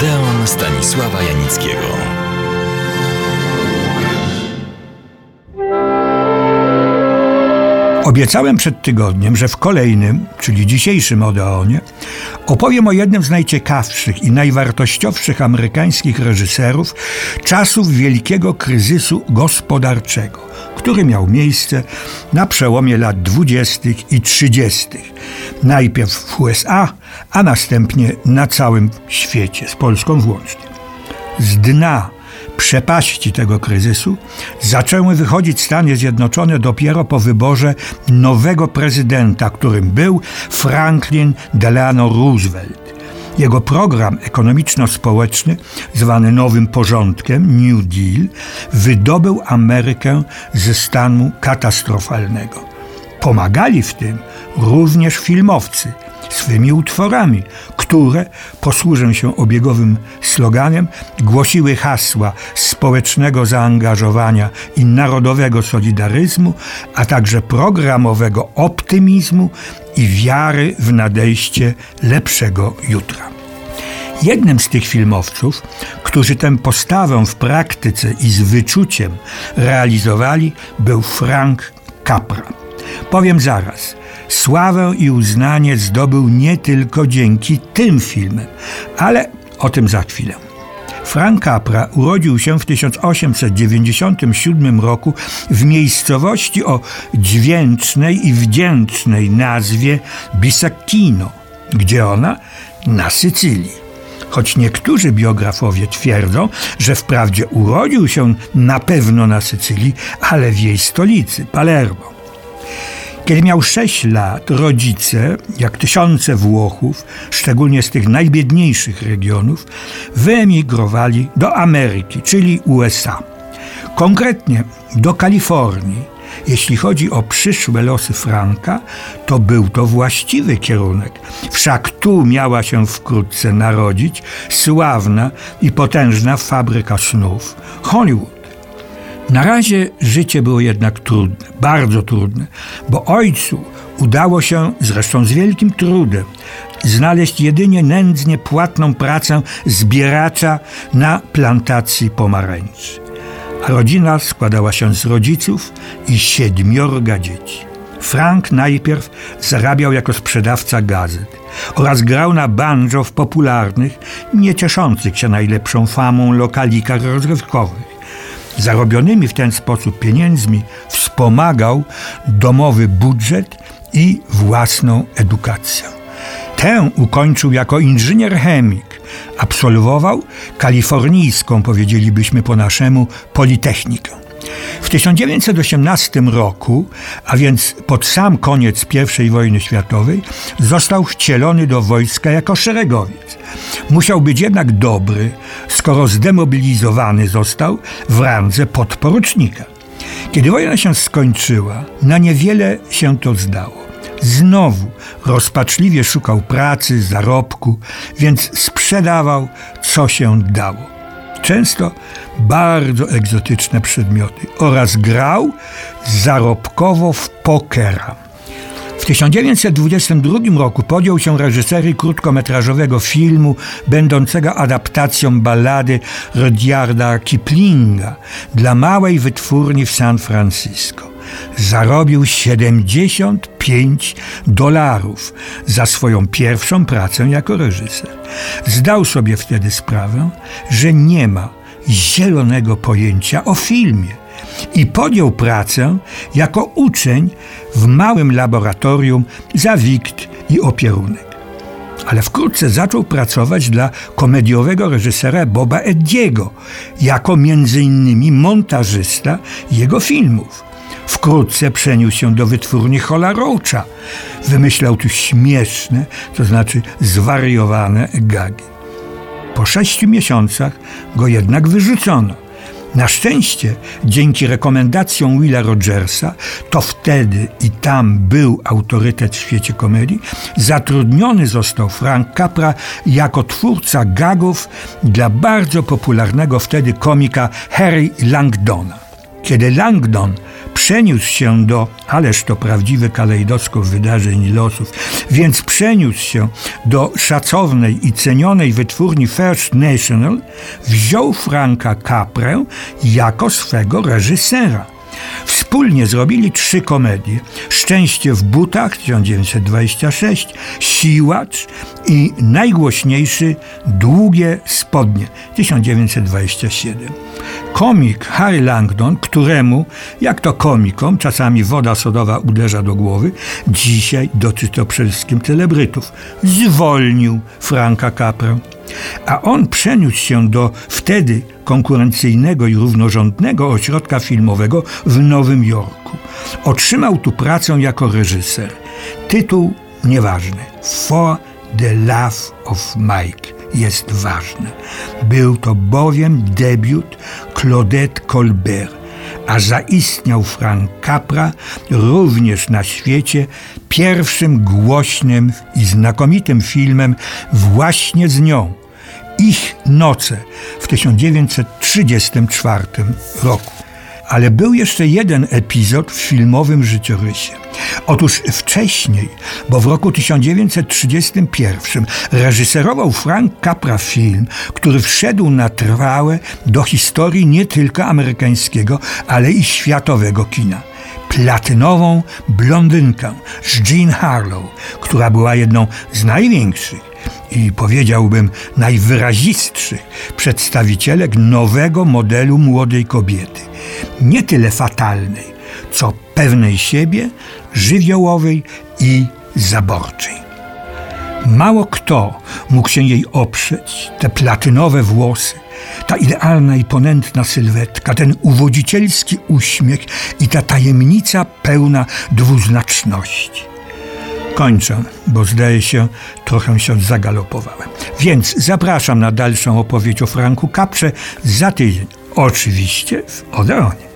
Odeon Stanisława Janickiego. Obiecałem przed tygodniem, że w kolejnym, czyli dzisiejszym Odeonie, opowiem o jednym z najciekawszych i najwartościowszych amerykańskich reżyserów czasów wielkiego kryzysu gospodarczego, który miał miejsce na przełomie lat 20. i 30. Najpierw w USA, a następnie na całym świecie, z Polską włącznie. Z dna przepaści tego kryzysu zaczęły wychodzić Stany Zjednoczone dopiero po wyborze nowego prezydenta, którym był Franklin Delano Roosevelt. Jego program ekonomiczno-społeczny, zwany Nowym Porządkiem, New Deal, wydobył Amerykę ze stanu katastrofalnego. Pomagali w tym również filmowcy swymi utworami, które, posłużę się obiegowym sloganem, głosiły hasła społecznego zaangażowania i narodowego solidaryzmu, a także programowego optymizmu i wiary w nadejście lepszego jutra. Jednym z tych filmowców, którzy tę postawę w praktyce i z wyczuciem realizowali, był Frank Capra. Powiem zaraz, sławę i uznanie zdobył nie tylko dzięki tym filmom, ale o tym za chwilę. Frank Capra urodził się w 1897 roku w miejscowości o dźwięcznej i wdzięcznej nazwie Bisacchino, gdzie ona na Sycylii. Choć niektórzy biografowie twierdzą, że wprawdzie urodził się na pewno na Sycylii, ale w jej stolicy, Palermo. Kiedy miał 6 lat, rodzice, jak tysiące Włochów, szczególnie z tych najbiedniejszych regionów, wyemigrowali do Ameryki, czyli USA. Konkretnie do Kalifornii. Jeśli chodzi o przyszłe losy Franka, to był to właściwy kierunek. Wszak tu miała się wkrótce narodzić sławna i potężna fabryka snów Hollywood. Na razie życie było jednak trudne, bardzo trudne, bo ojcu udało się, zresztą z wielkim trudem, znaleźć jedynie nędznie płatną pracę zbieracza na plantacji pomarańczy. A rodzina składała się z rodziców i siedmiorga dzieci. Frank najpierw zarabiał jako sprzedawca gazet oraz grał na banjo w popularnych, nie cieszących się najlepszą famą lokalikach rozrywkowych. Zarobionymi w ten sposób pieniędzmi wspomagał domowy budżet i własną edukację. Tę ukończył jako inżynier chemik. Absolwował kalifornijską, powiedzielibyśmy po naszemu, Politechnikę. W 1918 roku, a więc pod sam koniec I wojny światowej, został wcielony do wojska jako szeregowiec. Musiał być jednak dobry, skoro zdemobilizowany został w randze podporucznika. Kiedy wojna się skończyła, na niewiele się to zdało. Znowu rozpaczliwie szukał pracy, zarobku, więc sprzedawał, co się dało często bardzo egzotyczne przedmioty oraz grał zarobkowo w pokera. W 1922 roku podjął się reżyserii krótkometrażowego filmu będącego adaptacją ballady Rudyarda Kiplinga dla małej wytwórni w San Francisco. Zarobił 75 dolarów za swoją pierwszą pracę jako reżyser. Zdał sobie wtedy sprawę, że nie ma zielonego pojęcia o filmie i podjął pracę jako uczeń w małym laboratorium za wikt i opierunek. Ale wkrótce zaczął pracować dla komediowego reżysera Boba Eddiego jako innymi montażysta jego filmów. Wkrótce przeniósł się do wytwórni Hola Roacha. Wymyślał tu śmieszne, to znaczy zwariowane gagi. Po sześciu miesiącach go jednak wyrzucono. Na szczęście, dzięki rekomendacjom Willa Rogersa, to wtedy i tam był autorytet w świecie komedii, zatrudniony został Frank Capra jako twórca gagów dla bardzo popularnego wtedy komika Harry Langdona. Kiedy Langdon przeniósł się do, ależ to prawdziwy kalejdoskop wydarzeń i losów, więc przeniósł się do szacownej i cenionej wytwórni First National, wziął Franka Caprę jako swego reżysera. Wspólnie zrobili trzy komedie: Szczęście w butach 1926, Siłacz i najgłośniejszy Długie spodnie 1927. Komik Harry Langdon, któremu, jak to komikom, czasami woda sodowa uderza do głowy, dzisiaj dotyczy to przede wszystkim celebrytów, zwolnił Franka Caprę. A on przeniósł się do wtedy konkurencyjnego i równorzędnego ośrodka filmowego w Nowym Jorku. Otrzymał tu pracę jako reżyser. Tytuł nieważny. For the Love of Mike jest ważny. Był to bowiem debiut Claudette Colbert, a zaistniał Frank Capra również na świecie pierwszym głośnym i znakomitym filmem właśnie z nią. Ich noce w 1934 roku. Ale był jeszcze jeden epizod w filmowym życiorysie. Otóż wcześniej, bo w roku 1931 reżyserował Frank Capra film, który wszedł na trwałe do historii nie tylko amerykańskiego, ale i światowego kina platynową blondynkę z Jean Harlow, która była jedną z największych i powiedziałbym najwyrazistszych przedstawicielek nowego modelu młodej kobiety. Nie tyle fatalnej, co pewnej siebie, żywiołowej i zaborczej. Mało kto mógł się jej oprzeć, te platynowe włosy, ta idealna i ponętna sylwetka, ten uwodzicielski uśmiech i ta tajemnica pełna dwuznaczności. Kończę, bo zdaje się, trochę się zagalopowałem. Więc zapraszam na dalszą opowieść o Franku Kaprze za tydzień. Oczywiście w Odeonie.